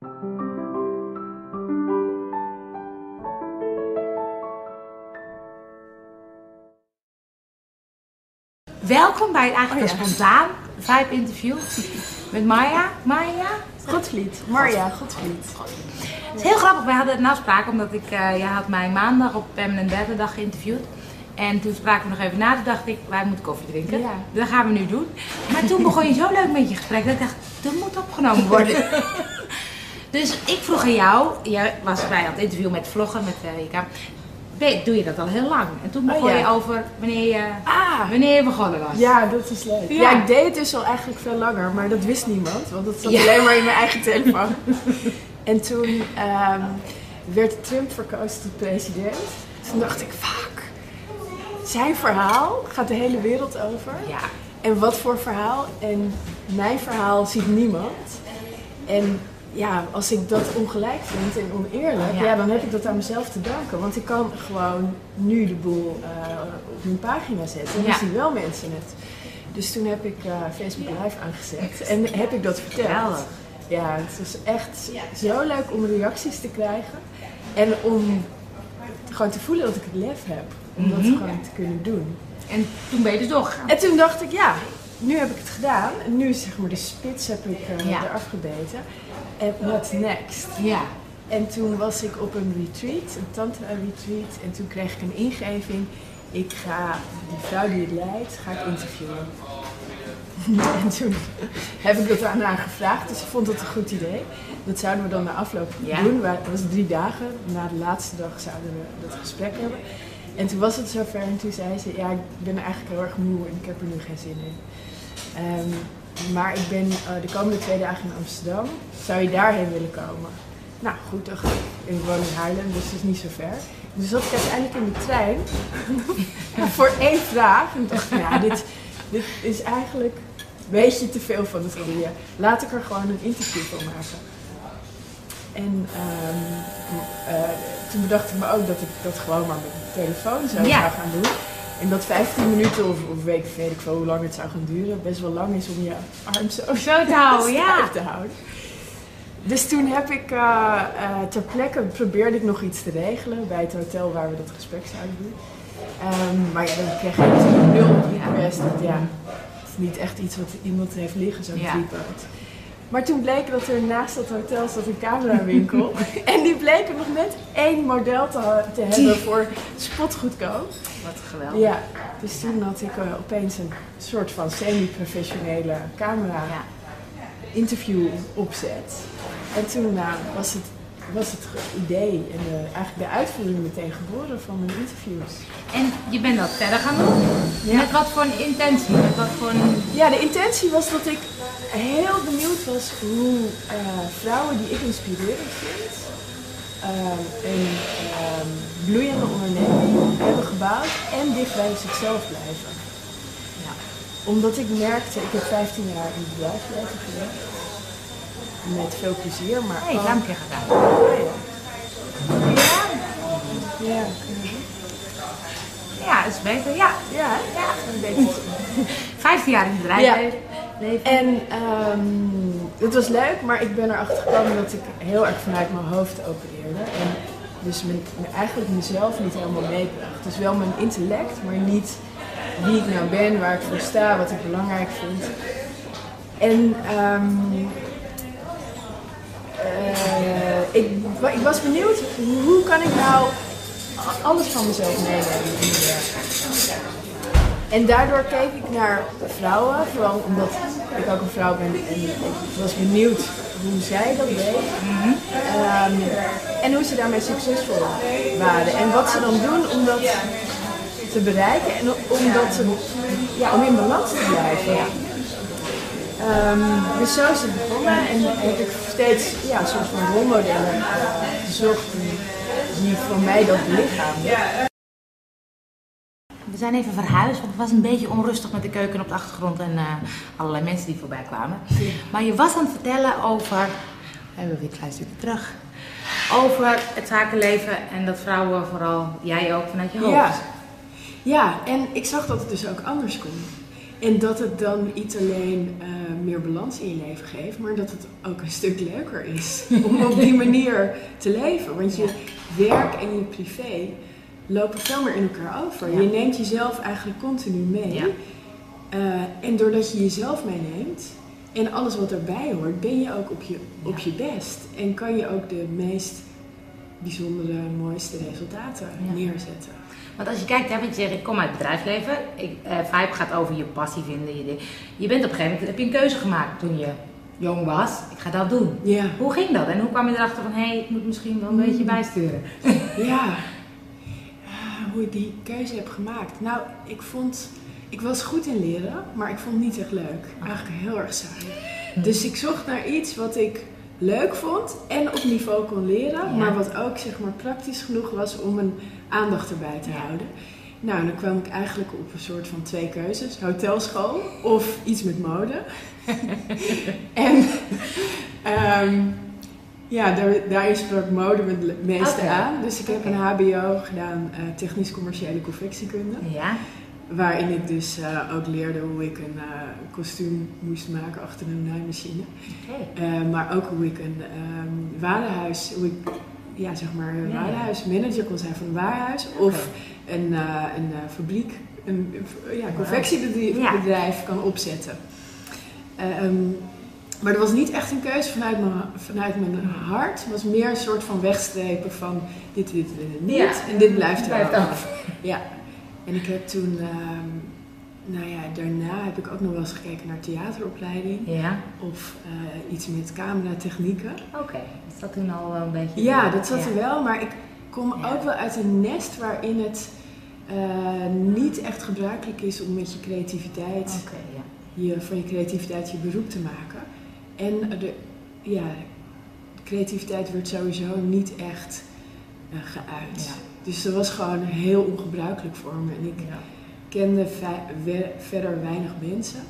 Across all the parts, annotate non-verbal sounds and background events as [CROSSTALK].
Welkom bij het eigenlijk Oh, ja. spontaan vibe interview met Maya. Maya? Godvliet. Marja Godvliet. Het is heel grappig, wij hadden een afspraak omdat ik, eh jij had mij maandag op Permanent Derde dag geïnterviewd. En toen spraken we nog even na, toen dacht ik, wij moeten koffie drinken. Ja. Dat gaan we nu doen. Maar toen begon je zo leuk met je gesprek dat ik dacht, dat moet opgenomen worden. [LAUGHS] dus ik vroeg aan jou, jij was bij het interview met vloggen, met eh. Ben- Doe je dat al heel lang? En toen Oh, begon ja. je over wanneer je, Ah, wanneer je begonnen was. ja, dat is leuk. Ja. Ja. ik deed het dus al eigenlijk veel langer, maar dat wist niemand, want dat zat Ja. alleen maar in mijn eigen telefoon. [LAUGHS] en toen ehm, werd Trump verkozen tot president. Toen dacht ik, fuck, zijn verhaal gaat de hele wereld over. Ja. En wat voor verhaal? En mijn verhaal ziet niemand. En ja, als ik dat ongelijk vind en oneerlijk, Ja. ja. dan heb ik dat aan mezelf te danken. Want ik kan gewoon nu de boel eh, op mijn pagina zetten. En dan Ja. zien wel mensen het. Dus toen heb ik eh, Facebook Live aangezet en heb ik dat verteld. Ja, het was echt zo leuk om reacties te krijgen. En om gewoon te voelen dat ik het lef heb. Om dat Mhm. gewoon te kunnen doen. En toen ben je dus doorgegaan. En toen dacht ik, ja, nu heb ik het gedaan. En nu is zeg maar de spits heb ik eh, Ja. eraf gebeten. En what's next? Ja. En toen was ik op een retreat, een tantra retreat. En toen kreeg ik een ingeving. Ik ga die vrouw die het leidt, ga ik interviewen. [LAUGHS] en toen heb ik dat aan haar gevraagd. Dus ze vond het een goed idee. Dat zouden we dan na afloop Ja. doen. Het was drie dagen. Na de laatste dag zouden we dat gesprek hebben. En toen was het zover en toen zei ze, ja, ik ben eigenlijk heel erg moe en ik heb er nu geen zin in. Ehm, maar ik ben eh, de komende twee dagen in Amsterdam. Zou je daarheen willen komen? Nou, goed, dacht ik. Ik woon in Haarlem, dus het is niet zo ver. Dus zat ik uiteindelijk in de trein [LAUGHS] voor één vraag. En dacht ik, ja, dit, dit is eigenlijk een beetje te veel van het goede. Laat ik er gewoon een interview van maken. En ehm, eh, toen bedacht ik me ook dat ik dat gewoon maar met mijn telefoon zou, Ja. zou gaan doen. En dat 15 minuten of, of weet, ik- weet ik veel hoe lang het zou gaan duren, best wel lang is om je arm zo Zo te houden, [LAUGHS] ja. te houden. Dus toen heb ik eh, eh, ter plekke probeerde ik nog iets te regelen bij het hotel waar we dat gesprek zouden doen. Ehm, maar ja, dan kreeg ik natuurlijk nul request. Want ja, het is niet echt iets wat iemand heeft liggen, zo'n Ja. tripod. Maar toen bleek dat er naast dat hotel zat een camerawinkel. [LAUGHS] en die bleken nog net één model te, hebben voor spotgoedkoop. Wat geweldig. Ja, dus toen had ik eh, opeens een soort van semi-professionele camera interview opzet. En toen nou, was, het, was het idee en de, eigenlijk de uitvoering meteen geboren van mijn interviews. En je bent dat verder gaan doen? Ja. Met wat voor een intentie? Met wat voor een... Ja, de intentie was dat ik heel benieuwd was hoe eh, vrouwen die ik inspirerend vind, ehm, een ehm, bloeiende onderneming hebben gebouwd en dicht bij zichzelf blijven. Ja. Omdat ik merkte, ik heb 15 jaar in het bedrijfsleven gewerkt. Met veel plezier, maar hey, keer gedaan. Ja. Ja, Ja, is beter. Ja. ja, ja. een beetje. [LAUGHS] 15 jaar in het bedrijfsleven. En ehm, het was leuk, maar ik ben erachter gekomen dat ik heel erg vanuit mijn hoofd opereerde. En dus eigenlijk mezelf niet helemaal meebracht. Dus wel mijn intellect, maar niet wie ik nou ben, waar ik voor sta, wat ik belangrijk vind. En ehm, eh, ik, ik was benieuwd, hoe kan ik nou alles van mezelf meenemen in mijn werk? En daardoor keek ik naar vrouwen, vooral omdat ik ook een vrouw ben en ik was benieuwd hoe zij dat deed. Ehm, en hoe ze daarmee succesvol waren. En wat ze dan doen om dat te bereiken en om, dat ja, om in balans te blijven. Ehm, dus zo is het begonnen en heb ik steeds ja, een soort van rolmodellen gezocht die, voor mij dat belichamen. We zijn even verhuisd, want het was een beetje onrustig met de keuken op de achtergrond en eh, allerlei mensen die voorbij kwamen. Maar je was aan het vertellen over, hebben we weer een klein stukje terug, over het zakenleven en dat vrouwen vooral, jij ook vanuit je hoofd. Ja. ja, en ik zag dat het dus ook anders kon. En dat het dan niet alleen eh, meer balans in je leven geeft, maar dat het ook een stuk leuker is [LAUGHS] om op die manier te leven. Want je werk en je privé lopen veel meer in elkaar over. Ja. Je neemt jezelf eigenlijk continu mee. Ja. Eh, en doordat je jezelf meeneemt en alles wat erbij hoort, ben je ook op je, op je best. En kan je ook de meest bijzondere, mooiste resultaten neerzetten. Want als je kijkt, hè, want je zegt, ik kom uit het bedrijfsleven. Ik, eh, Vibe gaat over je passie vinden. Je, je bent op een gegeven moment, heb je een keuze gemaakt toen je jong was. Ik ga dat doen. Ja. Hoe ging dat? En hoe kwam je erachter van, hé, hey, ik moet misschien wel een Mm. beetje bijsturen? Ja, [LAUGHS] hoe ik die keuze heb gemaakt. Nou, ik vond, ik was goed in leren, maar ik vond het niet echt leuk. Eigenlijk heel erg saai. Dus ik zocht naar iets wat ik leuk vond en op niveau kon leren, Ja. maar wat ook zeg maar praktisch genoeg was om mijn aandacht erbij te Ja. houden. Nou, dan kwam ik eigenlijk op een soort van twee keuzes: hotelschool of iets met mode. [LAUGHS] en ehm, ja, daar, daarin sprak mode het meeste Oké. aan. Dus ik heb een HBO gedaan, eh, technisch-commerciële confectiekunde. Ja? Waarin ik dus eh, ook leerde hoe ik een eh, kostuum moest maken achter een naaimachine. Maar ook hoe ik een ehm warenhuis, hoe ik ja, zeg maar een Ja, warenhuismanager kon zijn van een warenhuis. Of een, een fabriek, een een, ja, confectiebedrijf kan opzetten. Ehm, maar dat was niet echt een keuze vanuit mijn, vanuit mijn hart. Het was meer een soort van wegstrepen van dit, dit, niet. Ja. En dit blijft er Blijft af. Ja. En ik heb toen, ehm, nou ja, daarna heb ik ook nog wel eens gekeken naar theateropleiding. Ja? Of eh, iets met cameratechnieken. Oké. Dat toen al wel een beetje... Ja, dat zat Ja. er wel. Maar ik kom Ja. ook wel uit een nest waarin het eh, niet echt gebruikelijk is om met je creativiteit, ja. je, van je creativiteit je beroep te maken. En de, ja, de creativiteit werd sowieso niet echt eh, geuit. Ja. Dus dat was gewoon heel ongebruikelijk voor me. En ik Ja. kende we- verder weinig mensen.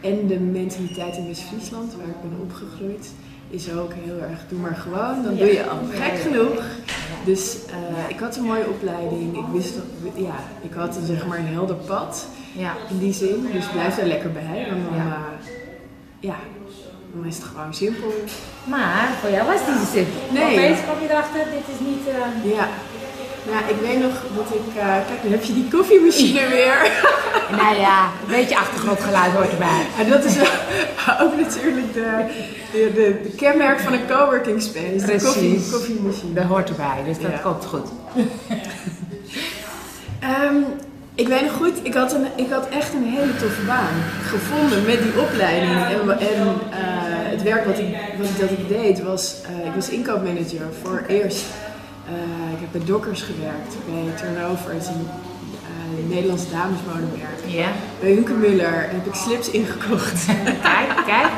En de mentaliteit in West-Friesland, waar ik ben opgegroeid, is ook heel erg, doe maar gewoon, dan Ja. doe je al gek genoeg. Dus eh, ik had een mooie opleiding, ik wist, dat- ja, ik had een, zeg maar een helder pad Ja. in die zin. Dus blijf daar lekker bij, want dan, Ja. eh, ja, dan is het gewoon simpel. Maar voor jou was het niet zo simpel. Nee. Opeens kwam je erachter, dit is niet... eh, Ja. Ja, ik weet nog dat ik, eh, kijk, dan heb je die koffiemachine weer. [LAUGHS] Nou ja, een beetje achtergrondgeluid hoort erbij. [LAUGHS] En dat is [LAUGHS] ook natuurlijk de, de, de, de kenmerk van een coworking space. De Precies. koffie, koffiemachine. Dat hoort erbij, dus dat Ja. komt goed. Ehm, ik weet nog goed, ik had, een, ik had echt een hele toffe baan gevonden met die opleiding. En, en eh, het werk wat ik, wat ik, dat ik deed was, eh, ik was inkoopmanager voor eerst. eh, ik heb bij Dockers gewerkt, bij Turnover, het is een Nederlands damesmodemerk. Ja. Bij Hunke Muller heb ik slips ingekocht. [LAUGHS] Kijk, kijk.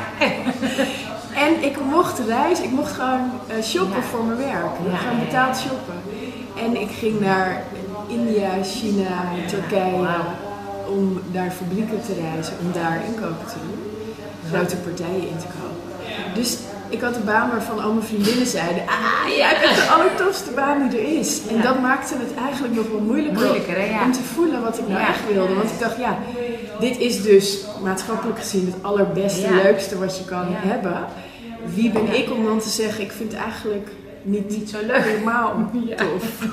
En ik mocht reizen, ik mocht gewoon shoppen Ja. voor mijn werk. Ja, gewoon betaald shoppen. En ik ging naar India, China, Turkije om naar fabrieken te reizen, om daar inkopen te doen. Grote partijen in te kopen. Dus ik had een baan waarvan al mijn vriendinnen zeiden, ah, jij echt de allertofste baan die er is. En Ja. dat maakte het eigenlijk nog wel moeilijker, Moeilijker, hè, ja. om te voelen wat ik nou Ja. echt wilde. Want ik dacht, ja, dit is dus maatschappelijk gezien het allerbeste, leukste wat je kan hebben. Wie ben ik om dan te zeggen, ik vind eigenlijk niet, Niet zo leuk. helemaal [LAUGHS] Ja. tof.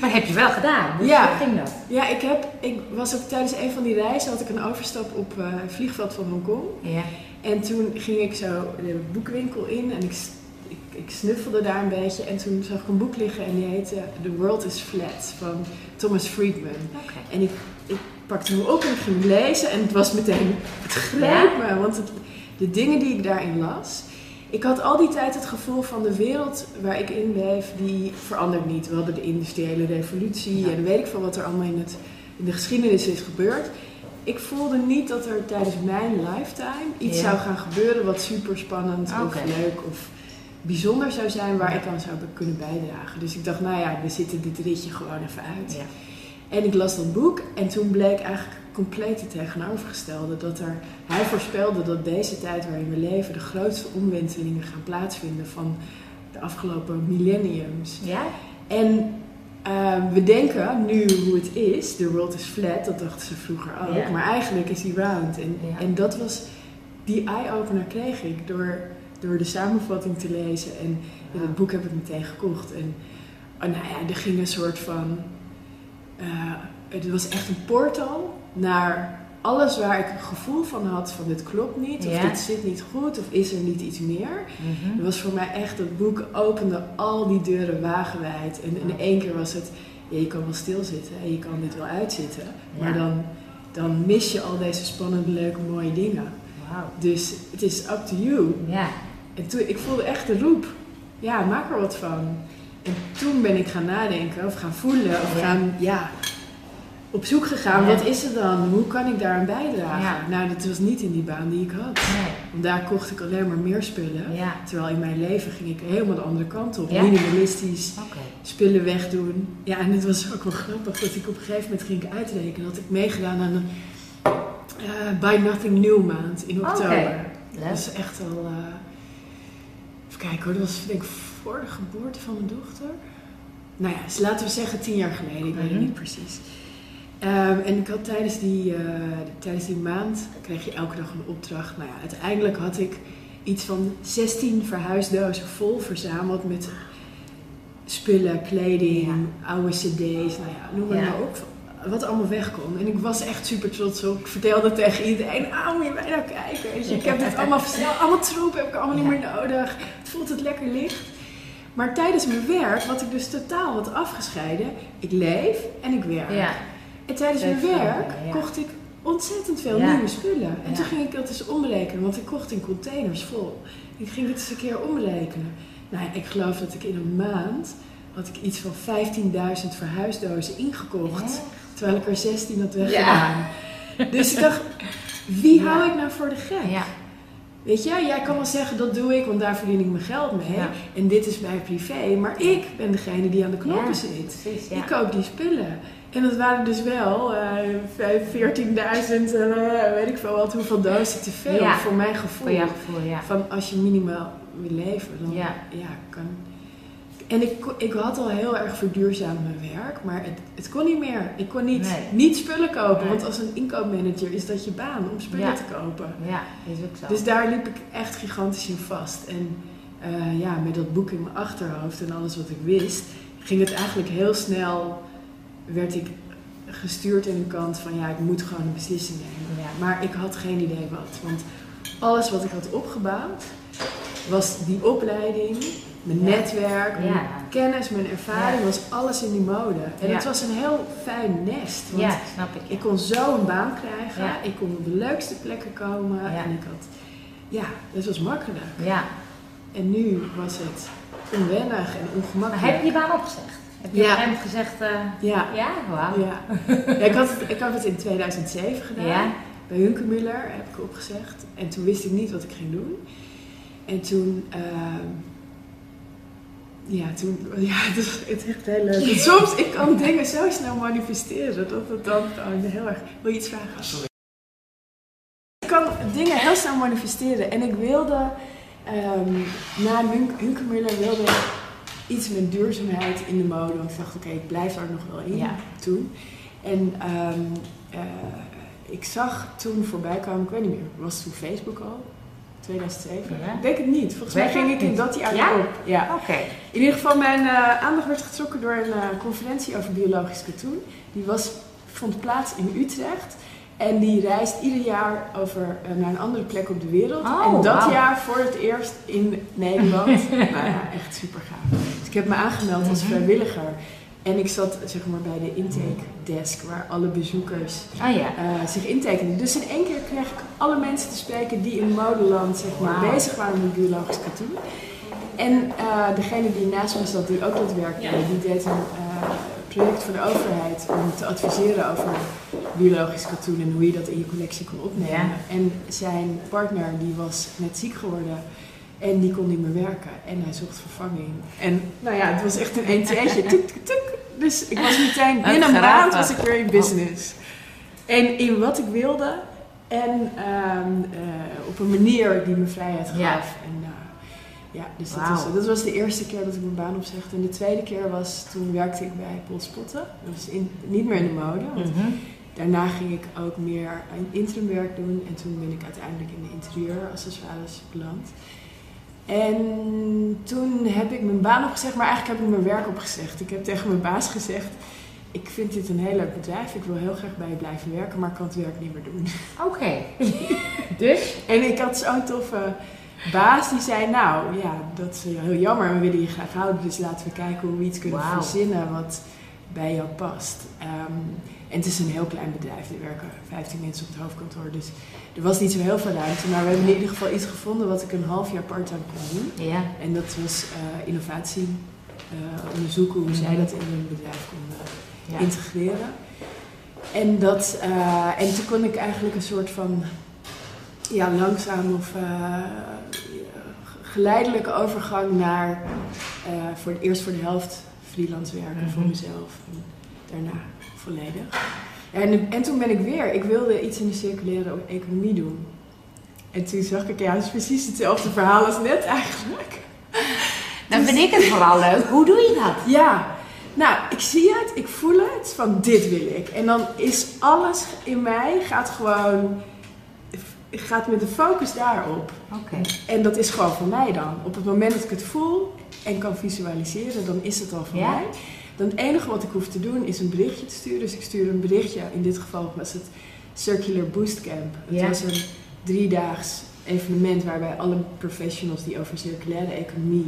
Maar heb je wel gedaan, Ja. hoe ging dat? Ja, ik, heb, ik was ook tijdens een van die reizen, had ik een overstap op eh, het vliegveld van Hongkong. Ja. En toen ging ik zo de boekwinkel in en ik, ik, ik snuffelde daar een beetje. En toen zag ik een boek liggen en die heette The World is Flat van Thomas Friedman. En ik, ik pakte hem op en ik ging hem lezen en het was meteen, het greep me. Want het, de dingen die ik daarin las, ik had al die tijd het gevoel van de wereld waar ik in leef, die verandert niet. We hadden de industriële revolutie Ja. en weet ik veel wat er allemaal in, het, in de geschiedenis is gebeurd. Ik voelde niet dat er tijdens mijn lifetime iets Ja. zou gaan gebeuren wat super spannend of leuk of bijzonder zou zijn waar Ja. ik aan zou kunnen bijdragen. Dus ik dacht, nou ja, we zitten dit ritje gewoon even uit. En ik las dat boek en toen bleek eigenlijk compleet het tegenovergestelde. Dat er, hij voorspelde dat deze tijd waarin we leven de grootste omwentelingen gaan plaatsvinden van de afgelopen millenniums. Ja? En Ehm, we denken nu hoe het is, the world is flat, dat dachten ze vroeger ook, Ja. maar eigenlijk is die round. En, Ja. en dat was, die eye-opener kreeg ik door, door de samenvatting te lezen. En ja, dat boek heb ik meteen gekocht. En oh, nou ja, er ging een soort van, eh, het was echt een portal naar alles waar ik een gevoel van had van dit klopt niet, of Ja. dit zit niet goed, of is er niet iets meer. Mhm. Het was voor mij echt, dat boek opende al die deuren wagenwijd. En in één keer was het, ja, je kan wel stilzitten en je kan dit wel uitzitten. Maar dan, dan mis je al deze spannende, leuke, mooie dingen. Dus het is up to you. Ja. En toen, ik voelde echt de roep. Ja, maak er wat van. En toen ben ik gaan nadenken of gaan voelen of gaan, ja, op zoek gegaan. Wat is er dan? Hoe kan ik daaraan bijdragen? Ja. Nou, dat was niet in die baan die ik had. Nee. Want daar kocht ik alleen maar meer spullen. Ja. Terwijl in mijn leven ging ik helemaal de andere kant op. Ja? Minimalistisch, Oké. spullen wegdoen. Ja, en het was ook wel grappig dat ik op een gegeven moment ging ik uitrekenen. Dat ik meegedaan aan een eh, Buy Nothing New maand in oktober. Oké. Dat is echt al... eh, even kijken hoor, dat was denk ik voor de geboorte van mijn dochter. Nou ja, dus laten we zeggen tien jaar geleden. Ik weet het Mhm. niet precies. Ehm, en ik had tijdens die, eh, tijdens die maand, kreeg je elke dag een opdracht. Nou ja, uiteindelijk had ik iets van 16 verhuisdozen vol verzameld met spullen, kleding, oude cd's, nou ja, noem maar Ja. nou op. Wat allemaal weg kon. En ik was echt super trots op. Ik vertelde tegen iedereen, ah moet je mij nou kijken. Je, ik heb dit allemaal versneld, [LAUGHS] allemaal troep heb ik allemaal niet meer nodig. Het voelt het lekker licht. Maar tijdens mijn werk, wat ik dus totaal had afgescheiden, ik leef en ik werk. En tijdens mijn werk ja. kocht ik ontzettend veel Ja. nieuwe spullen. En Ja. toen ging ik dat eens omrekenen, want ik kocht in containers vol. Ik ging het eens een keer omrekenen. Nou, ik geloof dat ik in een maand had ik iets van 15.000 verhuisdozen ingekocht. Terwijl ik er 16 had weggedaan. Dus ik dacht, wie hou ik nou voor de gek? Ja. Weet je, jij kan wel zeggen dat doe ik, want daar verdien ik mijn geld mee. Ja. En dit is mijn privé. Maar ik ben degene die aan de knoppen Ja, zit. Precies, ja. Ik koop die spullen. En dat waren dus wel eh, vijf- 14.000, eh, weet ik veel wat, hoeveel dozen te veel Ja. voor mijn gevoel. Voor jouw gevoel, ja. Van als je minimaal wil leven, dan Ja. ja. kan. En ik, ik had al heel erg verduurzaamd mijn werk, maar het, het kon niet meer. Ik kon niet, Nee. niet spullen kopen, Nee. want als een inkoopmanager is dat je baan om spullen Ja. te kopen. Ja, is ook zo. Dus daar liep ik echt gigantisch in vast. En eh, ja, met dat boek in mijn achterhoofd en alles wat ik wist, ging het eigenlijk heel snel, werd ik gestuurd in een kant van ja, ik moet gewoon een beslissing nemen. Ja. Maar ik had geen idee wat. Want alles wat ik had opgebouwd, was die opleiding, mijn Ja. netwerk, mijn Ja. kennis, mijn ervaring, was alles in die mode. En het was een heel fijn nest. Want ja, snap ik. ik kon zo een baan krijgen. Ik kon op de leukste plekken komen. Ja. En ik had... Ja, dat was makkelijk. Ja. En nu was het onwennig en Maar ongemakkelijk. heb je je baan opgezegd? Heb je Ja. op een gezegd... eh, Ja. ja, wauw. Ja. ja ik, had het, ik had het in 2007 gedaan. Ja. Bij Hunkemuller heb ik opgezegd. En toen wist ik niet wat ik ging doen. En toen... ehm, ja, toen... [LAUGHS] Ja, het is, het is echt heel leuk. [LAUGHS] Want soms, ik kan dingen zo snel manifesteren. Dat het dan gewoon heel erg... Wil je iets vragen? Sorry. Ik kan dingen heel snel manifesteren. En ik wilde... ehm, na Hun- Hunkemuller wilde ik iets met duurzaamheid in de mode. Want ik dacht, oké, ik blijf daar nog wel in Ja. toen. En ehm, eh, ik zag toen voorbij komen, ik weet niet meer, was het toen Facebook al? 2007? Ja. Ik denk het niet. Volgens mij ging ik in dat jaar Ja? op. Ja. Oké. In ieder geval, mijn eh, aandacht werd getrokken door een eh, conferentie over biologisch katoen. Die was, vond plaats in Utrecht. En die reist ieder jaar over naar een andere plek op de wereld. Oh, en dat jaar voor het eerst in Nederland. [LAUGHS] nou ja, echt super gaaf. Ik heb me aangemeld als Mhm. vrijwilliger. En ik zat zeg maar bij de intake desk waar alle bezoekers Ah ja. eh, zich intekenden. Dus in één keer kreeg ik alle mensen te spreken die in modeland zeg maar, bezig waren met biologisch katoen. En eh, degene die naast me zat, die ook dat werk deed, die deed een eh, project voor de overheid om te adviseren over biologisch katoen en hoe je dat in je collectie kon opnemen. Ja. En zijn partner die was net ziek geworden en die kon niet meer werken en hij zocht vervanging. En nou ja, het was echt een 1 2 tuk, tuk, tuk. Dus ik was meteen, binnen een maand was ik weer in business. En in wat ik wilde en ehm, eh, op een manier die me vrijheid gaf. Ja. En, eh, Ja, dus dat, was, dat was de eerste keer dat ik mijn baan opzegde. En de tweede keer was, toen werkte ik bij Paul Spotten. Dat was in, niet meer in de mode. Want Mhm. daarna ging ik ook meer interimwerk doen. En toen ben ik uiteindelijk in de interieuraccessoires beland. En toen heb ik mijn baan opgezegd, maar eigenlijk heb ik mijn werk opgezegd. Ik heb tegen mijn baas gezegd, ik vind dit een heel leuk bedrijf. Ik wil heel graag bij je blijven werken, maar ik kan het werk niet meer doen. Oké. [LAUGHS] dus? En ik had zo'n toffe baas die zei, nou ja, dat is heel jammer. We willen je graag houden, dus laten we kijken hoe we iets kunnen verzinnen wat bij jou past. Ehm, en het is een heel klein bedrijf. Er werken 15 mensen op het hoofdkantoor, dus er was niet zo heel veel ruimte. Maar we hebben in ieder geval iets gevonden wat ik een half jaar part-time kon doen. Ja. En dat was eh, innovatie. eh, onderzoeken hoe zij dat in hun bedrijf konden ja. integreren. En, dat, eh, en toen kon ik eigenlijk een soort van ja, langzaam of eh, geleidelijke overgang naar eh, voor, eerst voor de helft freelance werken voor Mhm. mezelf en daarna volledig. En, en toen ben ik weer, ik wilde iets in de circulaire economie doen. En toen zag ik, ja, het is precies hetzelfde verhaal als net eigenlijk. Dan vind ik het vooral leuk. Hoe doe je dat? Ja, nou, ik zie het, ik voel het, van dit wil ik. En dan is alles in mij, gaat gewoon, gaat met de focus daarop. Oké. En dat is gewoon voor mij dan. Op het moment dat ik het voel en kan visualiseren, dan is het al voor Ja? mij. Dan het enige wat ik hoef te doen is een berichtje te sturen. Dus ik stuur een berichtje, in dit geval was het Circular Boost Camp. Het Ja. was een driedaags evenement waarbij alle professionals die over circulaire economie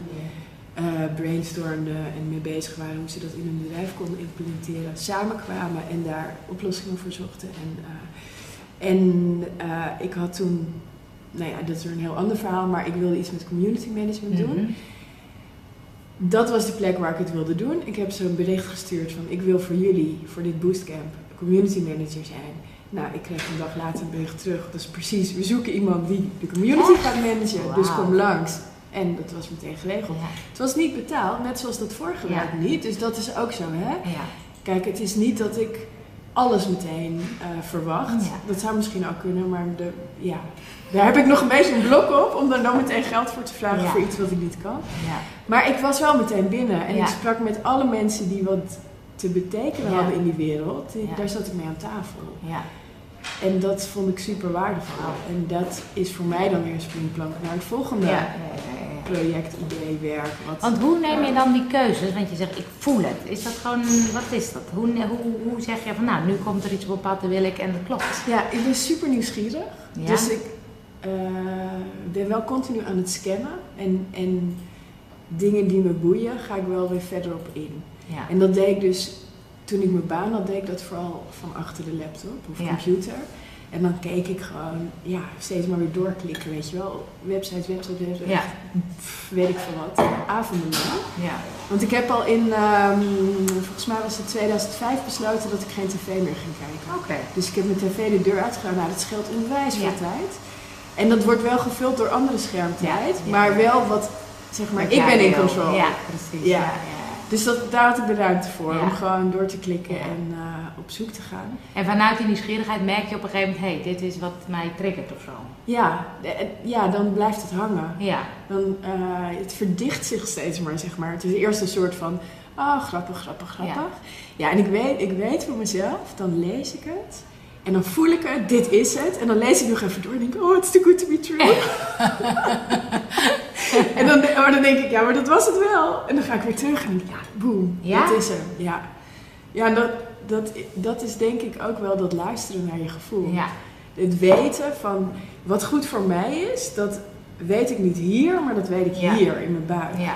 eh brainstormden en mee bezig waren hoe ze dat in hun bedrijf konden implementeren, samenkwamen en daar oplossingen voor zochten. En, eh, en eh, ik had toen, nou ja, dat is weer een heel ander verhaal, maar ik wilde iets met community management doen. Mhm. Dat was de plek waar ik het wilde doen. Ik heb ze een bericht gestuurd van ik wil voor jullie, voor dit boostcamp, community manager zijn. Nou, ik kreeg een dag later een bericht terug. Dat is precies, we zoeken iemand die de community gaat managen. Dus kom langs. En dat was meteen geregeld. Ja. Het was niet betaald, net zoals dat vorige Ja. werk niet. Dus dat is ook zo, hè? Ja. Kijk, het is niet dat ik alles meteen eh, verwacht. Dat zou misschien ook kunnen, maar de, ja, daar heb ik nog een beetje een blok op om daar dan meteen geld voor te vragen Ja. voor iets wat ik niet kan. Ja. Maar ik was wel meteen binnen en Ja. ik sprak met alle mensen die wat te betekenen hadden in die wereld. Daar zat ik mee aan tafel. Ja. En dat vond ik super waardevol. En dat is voor mij dan weer een springplank naar het volgende project, idee, werk. Wat, Want hoe neem je dan die keuzes? Want je zegt, ik voel het. Is dat gewoon, wat is dat? Hoe, hoe, hoe zeg je van, nou, nu komt er iets op pad, dat wil ik en dat klopt? Ja, ik ben super nieuwsgierig. Ja? Dus ik eh, ben wel continu aan het scannen. En, en dingen die me boeien, ga ik wel weer verder op in. Ja. En dat deed ik dus, toen ik mijn baan had, deed ik dat vooral van achter de laptop of Ja. computer. En dan keek ik gewoon, ja, steeds maar weer doorklikken, weet je wel. Websites, websites, websites. Ja. Weet ik veel wat. Avondenlang. Ja. Want ik heb al in, ehm, volgens mij was het 2005 besloten dat ik geen tv meer ging kijken. Oké. Dus ik heb mijn tv de deur uitgegaan. Nou, dat scheelt onwijs veel Ja. tijd. En dat wordt wel gevuld door andere schermtijd. Ja, ja. Maar wel wat, zeg maar, Wat ik ben in wil. control. Ja, precies. Ja. Dus dat, daar had ik de ruimte voor. Om gewoon door te klikken en eh, op zoek te gaan. En vanuit die nieuwsgierigheid merk je op een gegeven moment, hé, hey, dit is wat mij triggert of zo. Ja, eh, ja, dan blijft het hangen. Ja. Dan, eh, het verdicht zich steeds maar, zeg maar. Het is eerst een soort van, oh, grappig, grappig, grappig. Ja, en ik weet, ik weet voor mezelf, dan lees ik het. En dan voel ik het, dit is het. En dan lees ik nog even door en denk ik, oh, it's too good to be true. [LAUGHS] en dan, maar dan denk ik, ja, maar dat was het wel. En dan ga ik weer terug en denk ik, ja, boem, Ja? dat is hem. Ja, ja en dat, dat, dat is denk ik ook wel dat luisteren naar je gevoel. Ja. Het weten van wat goed voor mij is, dat weet ik niet hier, maar dat weet ik Ja. hier in mijn buik. Ja.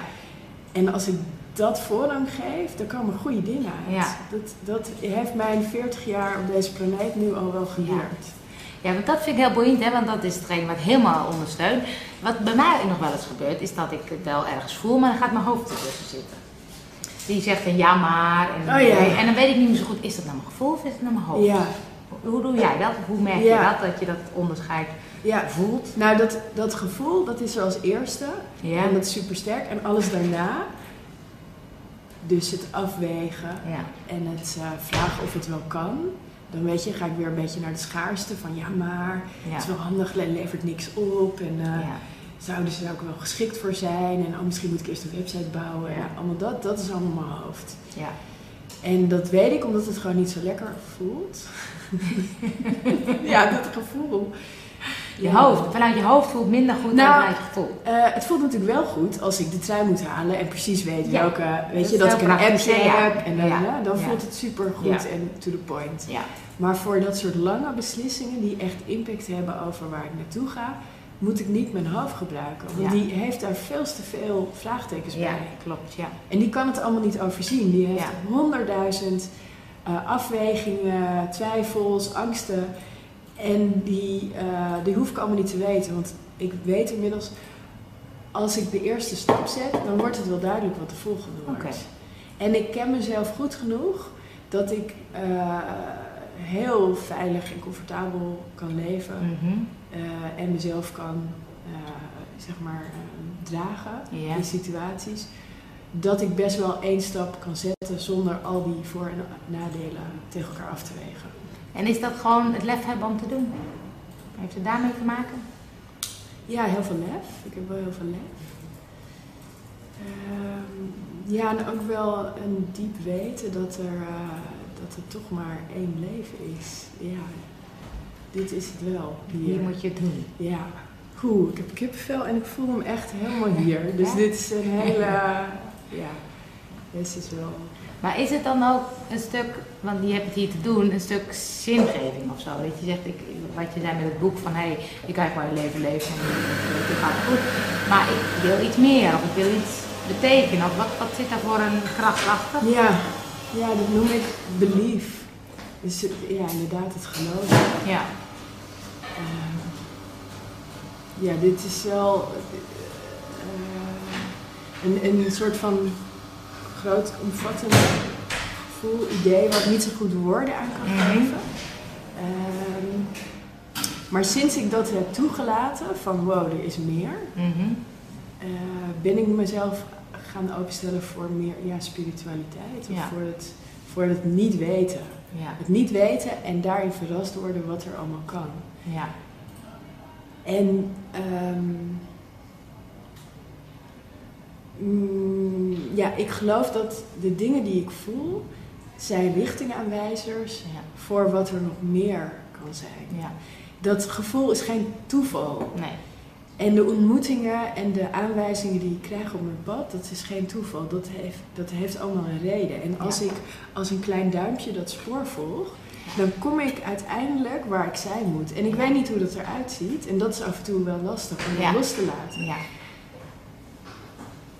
En als ik dat voorrang geef, dan komen goede dingen uit. Ja. Dat, dat heeft mijn 40 jaar op deze planeet nu al wel geleerd. Ja, want dat vind ik heel boeiend, hè, want dat is hetgeen wat helemaal ondersteunt. Wat bij mij nog wel eens gebeurt, is dat ik het wel ergens voel, maar dan gaat mijn hoofd ertussen zitten. Die zegt een ja maar, en, Oh, ja. en dan weet ik niet meer zo goed, is dat nou mijn gevoel of is het nou mijn hoofd? Ja, Hoe doe jij dat? Hoe merk Ja. je dat, dat je dat onderscheid ja. voelt? Nou, dat, dat gevoel, dat is er als eerste. Ja. En dat is super sterk. En alles daarna, dus het afwegen Ja. en het eh, vragen of het wel kan. Dan weet je, ga ik weer een beetje naar de schaarste van ja, maar Ja. het is wel handig, le- levert niks op. En Ja. zouden ze daar ook wel geschikt voor zijn? En oh, misschien moet ik eerst een website bouwen. En allemaal dat, dat is allemaal mijn hoofd. Ja. En dat weet ik omdat het gewoon niet zo lekker voelt. [LAUGHS] [LAUGHS] ja, dat gevoel. Je hoofd, vanuit je hoofd voelt minder goed Nou, dan vanuit je gevoel. Eh, het voelt natuurlijk wel goed als ik de trui moet halen en precies weet Ja. welke, weet Dat je, dat ik een appje heb en dan, Ja. ja, dan voelt het super goed en to the point. Ja. Maar voor dat soort lange beslissingen die echt impact hebben over waar ik naartoe ga, moet ik niet mijn hoofd gebruiken. Want die heeft daar veel te veel vraagtekens bij. klopt, ja. En die kan het allemaal niet overzien. Die heeft honderdduizend eh, afwegingen, twijfels, angsten. En die, eh, die hoef ik allemaal niet te weten. Want ik weet inmiddels, als ik de eerste stap zet, dan wordt het wel duidelijk wat de volgende wordt. En ik ken mezelf goed genoeg dat ik eh, heel veilig en comfortabel kan leven. Mhm. eh, en mezelf kan, zeg maar, dragen in situaties. Dat ik best wel één stap kan zetten zonder al die voor- en nadelen tegen elkaar af te wegen. En is dat gewoon het lef hebben om te doen? Heeft het daarmee te maken? Ja, heel veel lef. Ik heb wel heel veel lef. Ehm, ja, en ook wel een diep weten dat, er, eh, dat er toch maar één leven is. Ja, dit is het wel. Hier. Hier moet je het doen. Ja. Oeh, ik heb kippenvel en ik voel hem echt helemaal hier. Dus Ja? dit is een [LAUGHS] hele... Ja, dit is wel... Maar is het dan ook een stuk, want je hebt het hier te doen, een stuk zingeving of zo? Dat je zegt, ik, wat je zei met het boek van hé, hey, je kan gewoon je leven leven en het gaat goed. Maar ik wil iets meer of ik wil iets betekenen. Of wat, wat zit daar voor een kracht achter? Ja, ja dat noem ik belief. Dus ja, inderdaad het geloven. Ja, ja, dit is wel eh, een, een soort van groot omvattend gevoel, idee ik niet zo goed woorden aan kan Mhm. geven. Ehm, maar sinds ik dat heb toegelaten, van wow, er is meer, Mhm. eh, ben ik mezelf gaan openstellen voor meer ja, spiritualiteit. Of Ja. voor, het, voor het niet weten. ja, Het niet weten en daarin verrast worden wat er allemaal kan. ja, En ehm, mm, ja, ik geloof dat de dingen die ik voel zijn richtingaanwijzers ja, voor wat er nog meer kan zijn. ja. Dat gevoel is geen toeval. Nee, En de ontmoetingen en de aanwijzingen die ik krijg op mijn pad, dat is geen toeval. Dat heeft, dat heeft allemaal een reden. En als Ja. ik als een klein duimpje dat spoor volg, dan kom ik uiteindelijk waar ik zijn moet. En ik weet niet hoe dat eruit ziet. En dat is af en toe wel lastig om dat los te laten.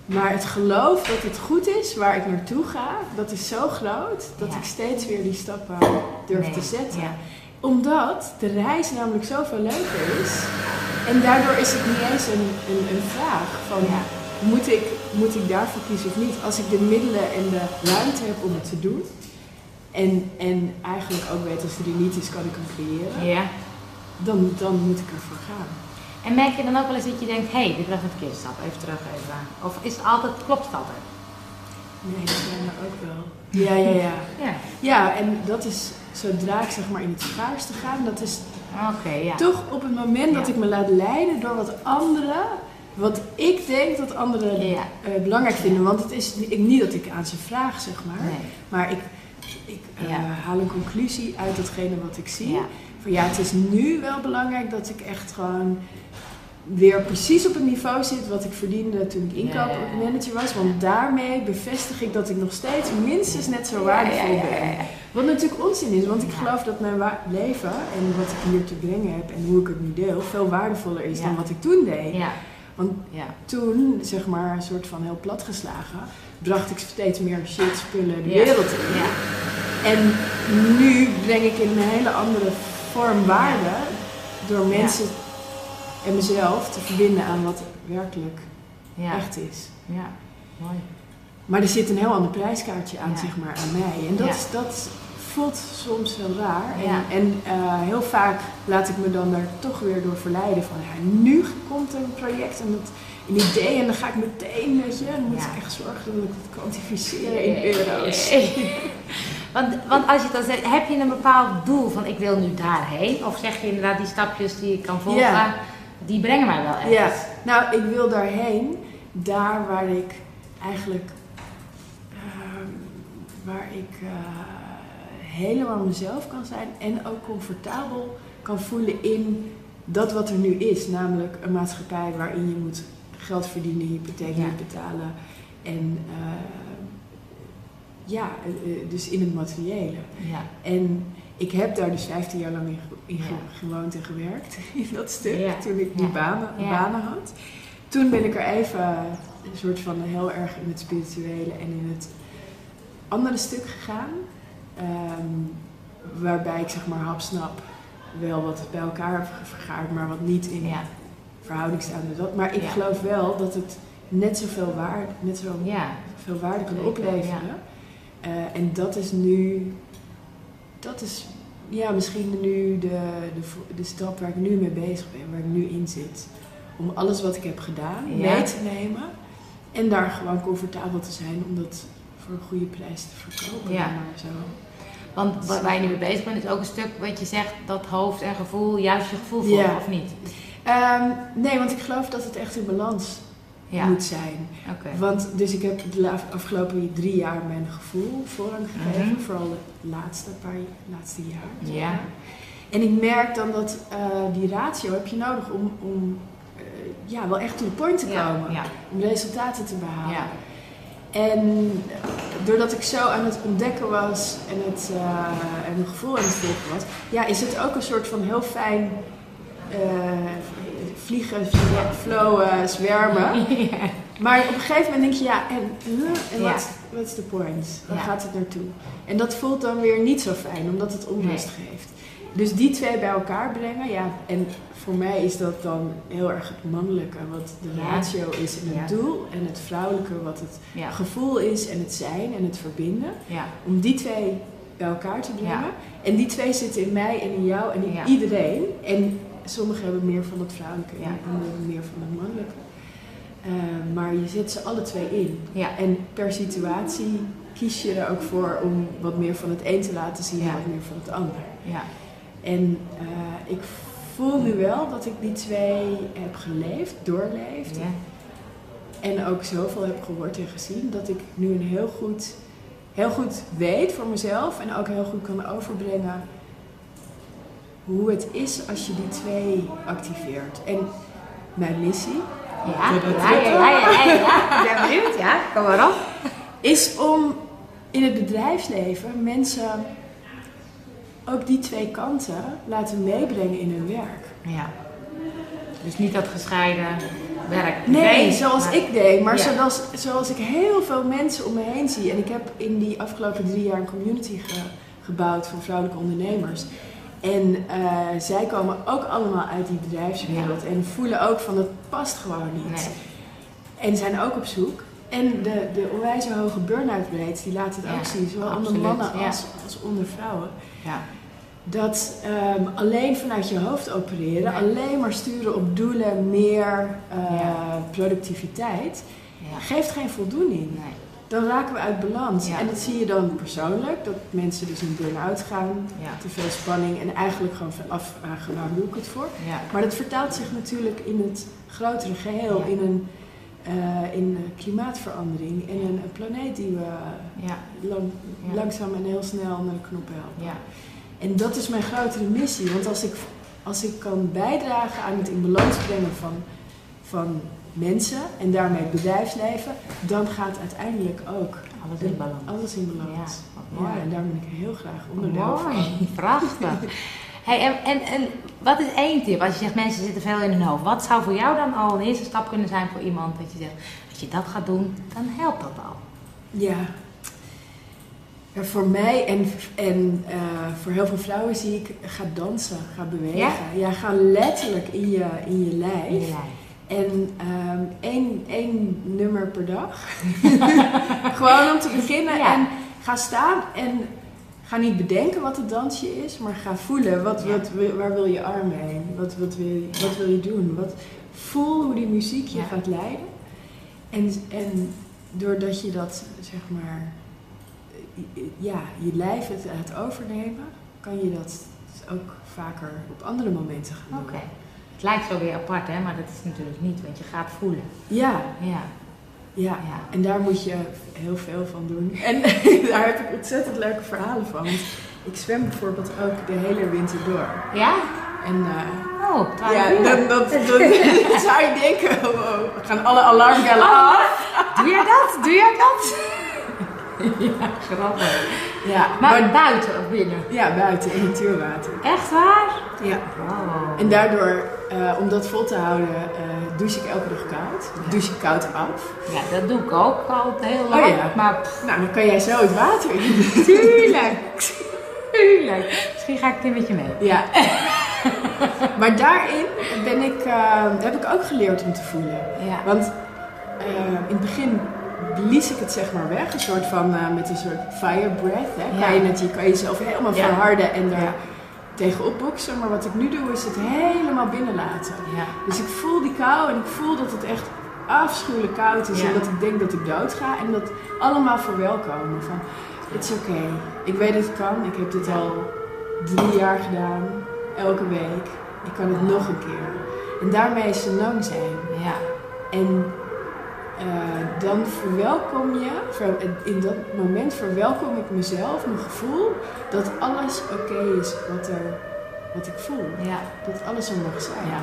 Maar het geloof dat het goed is waar ik naartoe ga, dat is zo groot dat Ja. ik steeds weer die stappen durf Nee, te zetten. Ja, Omdat de reis namelijk zoveel leuker is. En daardoor is het niet eens een, een, een vraag van Ja. moet, ik, moet ik daarvoor kiezen of niet. Als ik de middelen en de ruimte heb om het te doen. En, en eigenlijk ook weet als die er niet is, kan ik hem creëren. ja. Dan, dan moet ik ervoor gaan. En merk je dan ook wel eens dat je denkt, hé, hey, dit was een verkeerde stap, even terug, even. Of is het altijd, klopt het altijd? Nee, dat zijn er ook wel. Ja, ja, ja. [LAUGHS] Ja. Ja, en dat is zodra ik zeg maar in het schaarste ga, dat is Oké, ja. toch op het moment dat Ja. ik me laat leiden door wat anderen, wat ik denk dat anderen Ja. eh, belangrijk vinden. Want het is ni- niet dat ik aan ze vraag, zeg maar, Nee. maar ik, ik eh, Ja. haal een conclusie uit datgene wat ik zie. Ja. Van ja, het is nu wel belangrijk dat ik echt gewoon weer precies op het niveau zit wat ik verdiende toen ik inkoopmanager was. Want daarmee bevestig ik dat ik nog steeds minstens net zo waardevol ben. Wat natuurlijk onzin is, want ik geloof dat mijn leven en wat ik hier te brengen heb en hoe ik het nu deel, veel waardevoller is dan wat ik toen deed. Ja. Want Ja. toen, zeg maar, een soort van heel platgeslagen, bracht ik steeds meer shit, spullen de wereld in. Ja. En nu breng ik in een hele andere vorm waarde door mensen en mezelf te verbinden aan wat werkelijk Ja. echt is. Ja. Mooi. Maar er zit een heel ander prijskaartje aan, Ja. zeg maar, aan mij. En dat, Ja. dat voelt soms heel raar. En, en eh, heel vaak laat ik me dan daar toch weer door verleiden van, ja, nu komt een project en dat, een idee en dan ga ik meteen, weet je, dan moet ik echt zorgen dat ik het kwantificeer in euro's. [LAUGHS] Want, want als je dan zegt, heb je een bepaald doel van ik wil nu daarheen? Of zeg je inderdaad die stapjes die ik kan volgen, Ja. Die brengen mij wel ergens? Ja, Nou, ik wil daarheen, daar waar ik eigenlijk, ehm, waar ik eh, helemaal mezelf kan zijn en ook comfortabel kan voelen in dat wat er nu is. Namelijk een maatschappij waarin je moet geld verdienen, hypotheek Ja. betalen. En eh, ja, eh, dus in het materiële. Ja. En ik heb daar dus 15 jaar lang in, gewoond en gewerkt, [LAUGHS] in dat stuk, toen ik die banen, had. Toen ben ik er even een soort van heel erg in het spirituele en in het andere stuk gegaan. Ehm, waarbij ik zeg maar hapsnap wel wat bij elkaar heb vergaard, maar wat niet in Ja. verhouding staat met dat. Maar ik Ja. geloof wel dat het net zoveel waarde, net zo Ja. veel waarde kan opleveren. Eh, en dat is nu, dat is ja, misschien nu de, de, de stap waar ik nu mee bezig ben, waar ik nu in zit. Om alles wat ik heb gedaan Ja. mee te nemen en daar gewoon comfortabel te zijn om dat voor een goede prijs te verkopen. Ja. Maar zo. Want wa- waar je nu mee bezig bent, is ook een stuk wat je zegt, dat hoofd en gevoel, juist je gevoel Ja. of niet? Ehm, nee, want ik geloof dat het echt in balans Ja, moet zijn. Want, dus ik heb de afgelopen drie jaar mijn gevoel voorrang gegeven. Mhm. Vooral de laatste paar laatste jaar. Ja. maar. En ik merk dan dat eh, die ratio heb je nodig om, om eh, ja, wel echt to the point te komen. ja, Om resultaten te behalen. ja, En doordat ik zo aan het ontdekken was en, het, eh, en mijn gevoel aan het volgen was, ja, is het ook een soort van heel fijn vliegen, flowen, zwermen. [LAUGHS] ja. Maar op een gegeven moment denk je, ja, en, en Ja. wat is de point? Waar Ja. gaat het naartoe? En dat voelt dan weer niet zo fijn, omdat het onrust geeft. Dus die twee bij elkaar brengen, ja, en voor mij is dat dan heel erg het mannelijke, wat de ratio is en het doel, en het vrouwelijke, wat het gevoel is en het zijn en het verbinden. Om die twee bij elkaar te brengen. En die twee zitten in mij en in jou en in iedereen. En sommigen hebben meer van het vrouwelijke Ja. en anderen meer van het mannelijke. Eh, maar je zet ze alle twee in. ja, En per situatie kies je er ook voor om wat meer van het een te laten zien en wat meer van het ander. ja, En eh, ik voel nu wel dat ik die twee heb geleefd, doorleefd. ja, En ook zoveel heb gehoord en gezien dat ik nu een heel goed, heel goed weet voor mezelf en ook heel goed kan overbrengen hoe het is als je die twee activeert. En mijn missie ja, ja, ja, ja, ja, ben [LAUGHS] benieuwd, ja, kom maar op. is om in het bedrijfsleven mensen ook die twee kanten laten meebrengen in hun werk. Ja. Dus niet dat gescheiden werk. Nee, privé, zoals maar- ik deed, maar Ja. zoals, zoals ik heel veel mensen om me heen zie. En ik heb in die afgelopen drie jaar een community ge- gebouwd voor vrouwelijke ondernemers. En eh, zij komen ook allemaal uit die bedrijfswereld en voelen ook van dat past gewoon niet. Nee. En zijn ook op zoek. En de, de onwijze hoge burn-out rates, die laten het Ja, ook zien, zowel onder mannen ja. als, als onder vrouwen. Ja, Dat ehm, alleen vanuit je hoofd opereren, Nee. alleen maar sturen op doelen, meer eh, productiviteit, ja, geeft geen voldoening. nee. Dan raken we uit balans. Ja. En dat zie je dan persoonlijk, dat mensen dus in burn-out gaan, Ja, te veel spanning en eigenlijk gewoon afvragen waar doe ik het voor. ja, Maar dat vertaalt zich natuurlijk in het grotere geheel, in een eh, in eh, klimaatverandering en een, een planeet die we lang- Ja. langzaam en heel snel naar de knop helpen. ja, En dat is mijn grotere missie. Want als ik, als ik kan bijdragen aan het in balans brengen van, van mensen en daarmee het bedrijfsleven, dan gaat uiteindelijk ook alles in balans. alles in balans. Ja, wat mooi. Ja, en daar ben ik heel graag onderdeel van. Mooi, [LAUGHS] prachtig. Hey, en, en, en wat is één tip? Als je zegt mensen zitten veel in hun hoofd. Wat zou voor jou dan al een eerste stap kunnen zijn voor iemand? Dat je zegt, als je dat gaat doen, dan helpt dat al. Ja. Ja, voor mij en, en eh, voor heel veel vrouwen zie ik, ga dansen, ga bewegen. Ja, ga letterlijk in je, in je lijf. In je lijf. En ehm, één, één nummer per dag. [LAUGHS] Gewoon om te beginnen. Ja. En ga staan en ga niet bedenken wat het dansje is, maar ga voelen. Wat, Ja. wat, waar wil je arm heen? Wat, wat, wil, je, wat wil je doen? Wat, voel hoe die muziek je Ja. gaat leiden. En, en doordat je dat, zeg maar, ja, je lijf het gaat overnemen, kan je dat ook vaker op andere momenten gaan doen. Het lijkt zo weer apart, hè, maar dat is natuurlijk niet, want je gaat voelen. Ja, Ja, ja. ja. En daar moet je heel veel van doen. En [LAUGHS] daar heb ik ontzettend leuke verhalen van. Want ik zwem bijvoorbeeld ook de hele winter door. Ja? En eh, Oh, ja, dat, dan [LAUGHS] zou je denken, oh, oh, we gaan alle alarmbellen af. Doe jij dat? Doe jij dat? [LAUGHS] ja, grappig. Ja, Maar, buiten of binnen? ja, buiten in natuurwater. Echt waar? Ja. Wow. En daardoor, eh, om dat vol te houden, eh douche ik elke dag koud. Douche ik koud af. Ja, dat doe ik ook al heel lang. Oh ja. Maar pff, Nou, dan kan jij zo het water in. [LAUGHS] tuurlijk. Tuurlijk. Misschien ga ik een met je mee. Ja. [LAUGHS] maar daarin ben ik, eh, heb ik ook geleerd om te voelen. Ja. Want in het begin blies ik het zeg maar weg. Een soort van, eh, met een soort fire breath. Hè? Kan, je het, je kan jezelf helemaal verharden en daar tegenop boksen. Maar wat ik nu doe is het helemaal binnenlaten. Ja. Dus ik voel die kou en ik voel dat het echt afschuwelijk koud is. En dat ik denk dat ik dood ga. En dat allemaal verwelkomen. Van, het is oké. Ik weet dat het kan. Ik heb dit al drie jaar gedaan. Elke week. Ik kan het nog een keer. En daarmee is lang zijn. Ja. En eh, dan verwelkom je, in dat moment verwelkom ik mezelf, mijn gevoel, dat alles oké is wat, er, wat ik voel. Ja. Dat alles er mag zijn. Ja.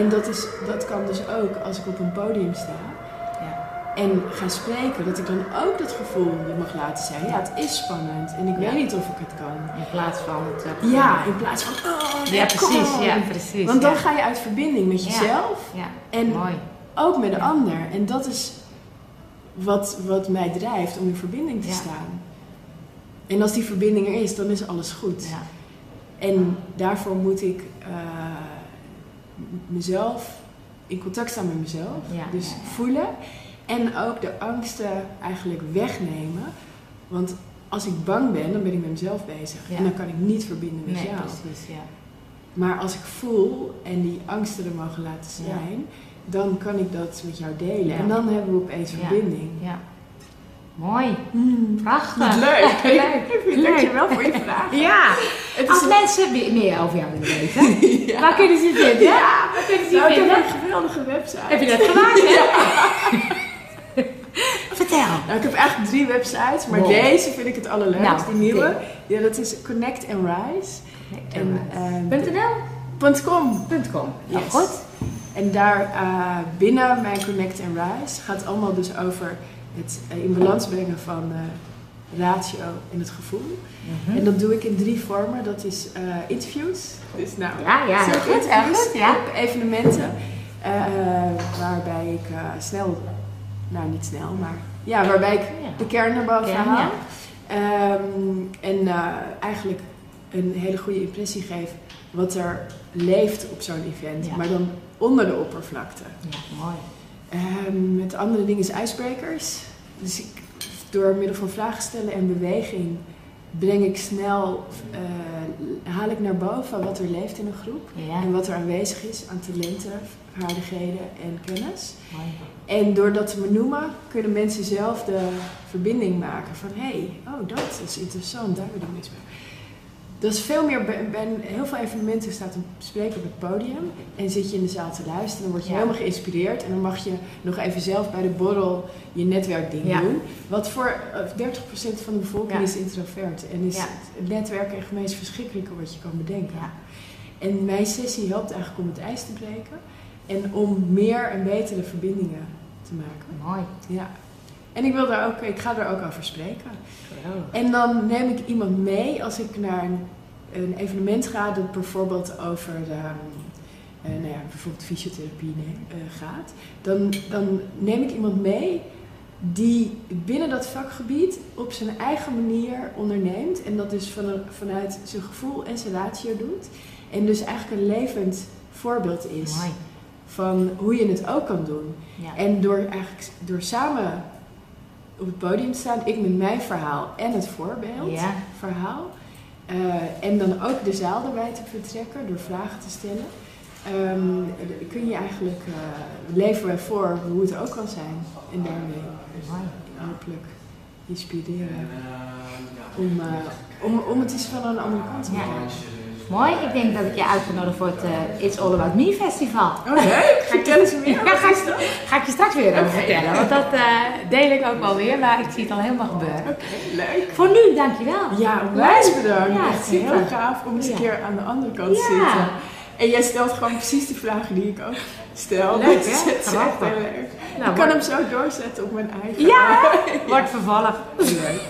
En dat, is, dat kan dus ook als ik op een podium sta Ja. en ga spreken, dat ik dan ook dat gevoel je mag laten zijn. Ja, het is spannend en ik weet niet of ik het kan. In plaats van het... eh, Ja, in plaats van, oh, Ja, precies. Ja, precies. Want dan ga je uit verbinding met jezelf Ja, en mooi. Ook met de ander. En dat is wat, wat mij drijft om in verbinding te Ja. staan. En als die verbinding er is, dan is alles goed. Ja. En daarvoor moet ik eh, mezelf in contact staan met mezelf. Ja, dus voelen. En ook de angsten eigenlijk wegnemen. Want als ik bang ben, dan ben ik met mezelf bezig. En dan kan ik niet verbinden met Nee, jou. precies. Ja. Maar als ik voel en die angsten er mogen laten zijn, dan kan ik dat met jou delen. Ja. En dan hebben we opeens Ja. verbinding. ja. Mooi. Hmm. Prachtig. Wat leuk. Leuk. Dankjewel voor je vraag. [LAUGHS] Ja. Het Als is mensen me- meer over jou willen weten, [LAUGHS] waar kunnen ze je vinden? Ja. Waar kunnen ze je Nou, ik heb vinden? een geweldige website. Heb je dat gemaakt, hè? [LAUGHS] Vertel. Nou, ik heb eigenlijk drie websites, maar Wow. deze vind ik het allerleukst, Nou, die nieuwe. vertel. Ja, dat is Connect and Rise. En, ehm, .nl? .com. .com. Nou, Yes. goed. En daar eh, binnen mijn Connect and Rise gaat allemaal dus over het eh, in balans brengen van eh, ratio en het gevoel. Mhm. En dat doe ik in drie vormen. Dat is eh, interviews. Dus nou, Ja, ja, heel goed, interviews goed, ja. op evenementen. eh, waarbij ik eh, snel, nou niet snel, maar ja, waarbij ik Ja. de kern naar boven Kern, haal. ja. Ehm, en eh, eigenlijk een hele goede impressie geef wat er leeft op zo'n event. Ja. Maar dan onder de oppervlakte. Ja, mooi. Ehm, met andere dingen is ijsbrekers. Dus ik, door middel van vragen stellen en beweging breng ik snel, eh, haal ik naar boven wat er leeft in een groep. Ja, En wat er aanwezig is aan talenten, vaardigheden en kennis. mooi. En door dat te benoemen kunnen mensen zelf de verbinding maken van hé, hey, oh dat is interessant, daar wil ik mis mee. Dat is veel meer, bij, bij heel veel evenementen staat een spreker op het podium en zit je in de zaal te luisteren. Dan word je Ja. helemaal geïnspireerd en dan mag je nog even zelf bij de borrel je netwerkding Ja. doen. Wat voor eh, 30% van de bevolking Ja. is introvert en is het netwerken echt het meest verschrikkelijke wat je kan bedenken. En mijn sessie helpt eigenlijk om het ijs te breken en om meer en betere verbindingen te maken. Mooi. Ja. En ik, wil daar ook, ik ga daar ook over spreken. Geweldig. En dan neem ik iemand mee als ik naar een, een evenement ga dat bijvoorbeeld over ehm, eh, nou ja, bijvoorbeeld fysiotherapie eh, gaat. Dan, dan neem ik iemand mee die binnen dat vakgebied op zijn eigen manier onderneemt. En dat dus van, vanuit zijn gevoel en zijn ratio doet. En dus eigenlijk een levend voorbeeld is Mooi. van hoe je het ook kan doen. Ja. En door eigenlijk door samen op het podium te staan, ik met mijn verhaal en het voorbeeld Ja. verhaal. eh, en dan ook de zaal erbij te betrekken door vragen te stellen. ehm, kun je eigenlijk eh, leven wij voor hoe het ook kan zijn. En daarmee hopelijk inspireren om, eh, om, om het eens van een andere kant te Ja. maken. Mooi, ik denk dat ik je uitgenodigd voor het eh, It's All About Me festival. Oh leuk, vertel eens meer. [LAUGHS] Ja, ga, ik, ga ik je straks weer over vertellen, want dat eh, deel ik ook wel weer, maar ik zie het al helemaal gebeuren. Oké, leuk. Voor nu, dankjewel. Ja, onwijs bedankt. Ja, Echt super super. gaaf om eens een Ja. keer aan de andere kant te Ja. zitten. En jij stelt gewoon precies de vragen die ik ook stel. Leuk, het is echt heel leuk. Nou, ik kan hem zo doorzetten op mijn eigen. Ja, [LAUGHS] wordt vervolgd. Leuk.